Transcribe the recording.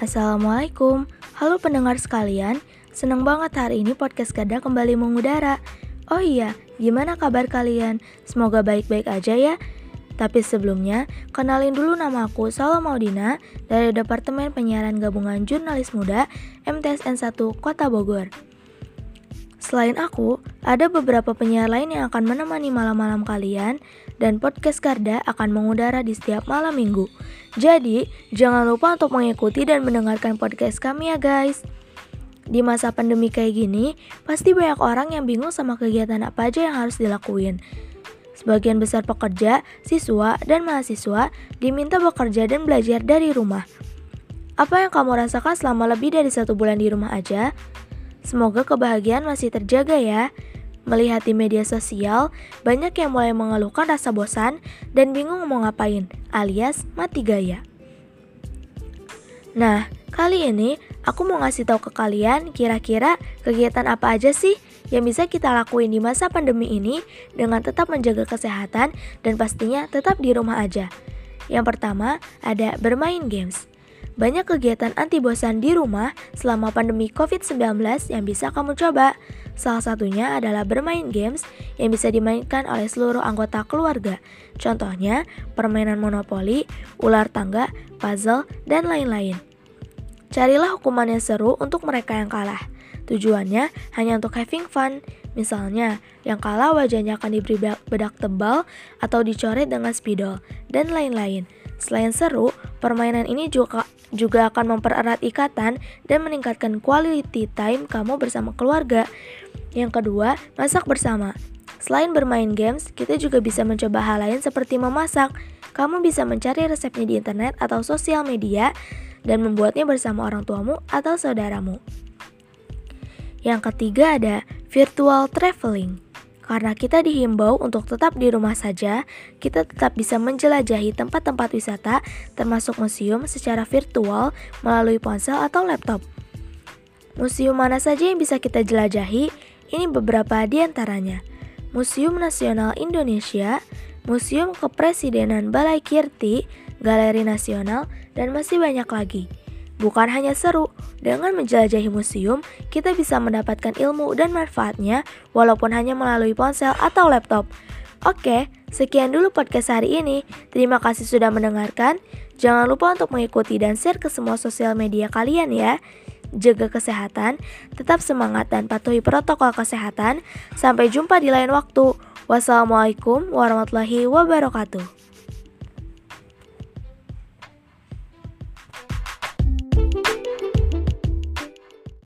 Assalamualaikum, halo pendengar sekalian. Senang banget hari ini podcast Kada kembali mengudara. Oh iya, gimana kabar kalian? Semoga baik-baik aja ya. Tapi sebelumnya, kenalin dulu nama aku Salo Maudina dari Departemen Penyiaran Gabungan Jurnalis Muda MTSN 1 Kota Bogor. Selain aku, ada beberapa penyiar lain yang akan menemani malam-malam kalian dan podcast Garda akan mengudara di setiap malam minggu. Jadi, jangan lupa untuk mengikuti dan mendengarkan podcast kami ya guys. Di masa pandemi kayak gini, pasti banyak orang yang bingung sama kegiatan apa aja yang harus dilakuin. Sebagian besar pekerja, siswa, dan mahasiswa diminta bekerja dan belajar dari rumah. Apa yang kamu rasakan selama lebih dari satu bulan di rumah aja? Semoga kebahagiaan masih terjaga ya. Melihat di media sosial, banyak yang mulai mengeluhkan rasa bosan dan bingung mau ngapain, alias mati gaya. Nah, kali ini aku mau ngasih tahu ke kalian kira-kira kegiatan apa aja sih yang bisa kita lakuin di masa pandemi ini dengan tetap menjaga kesehatan dan pastinya tetap di rumah aja. Yang pertama, ada bermain games. Banyak kegiatan anti bosan di rumah selama pandemi COVID-19 yang bisa kamu coba. Salah satunya adalah bermain games yang bisa dimainkan oleh seluruh anggota keluarga. Contohnya, permainan monopoli, ular tangga, puzzle, dan lain-lain. Carilah hukuman yang seru untuk mereka yang kalah. Tujuannya hanya untuk having fun. Misalnya, yang kalah wajahnya akan diberi bedak tebal atau dicoret dengan spidol, dan lain-lain. Selain seru, permainan ini juga juga akan mempererat ikatan dan meningkatkan quality time kamu bersama keluarga. Yang kedua, masak bersama. Selain bermain games, kita juga bisa mencoba hal lain seperti memasak. Kamu bisa mencari resepnya di internet atau sosial media dan membuatnya bersama orang tuamu atau saudaramu. Yang ketiga ada virtual traveling. Karena kita dihimbau untuk tetap di rumah saja, kita tetap bisa menjelajahi tempat-tempat wisata termasuk museum secara virtual melalui ponsel atau laptop. Museum mana saja yang bisa kita jelajahi? Ini beberapa di antaranya. Museum Nasional Indonesia, Museum Kepresidenan Balai Kirti, Galeri Nasional, dan masih banyak lagi. Bukan hanya seru, dengan menjelajahi museum, kita bisa mendapatkan ilmu dan manfaatnya walaupun hanya melalui ponsel atau laptop. Oke, sekian dulu podcast hari ini. Terima kasih sudah mendengarkan. Jangan lupa untuk mengikuti dan share ke semua sosial media kalian ya. Jaga kesehatan, tetap semangat dan patuhi protokol kesehatan. Sampai jumpa di lain waktu. Wassalamualaikum warahmatullahi wabarakatuh.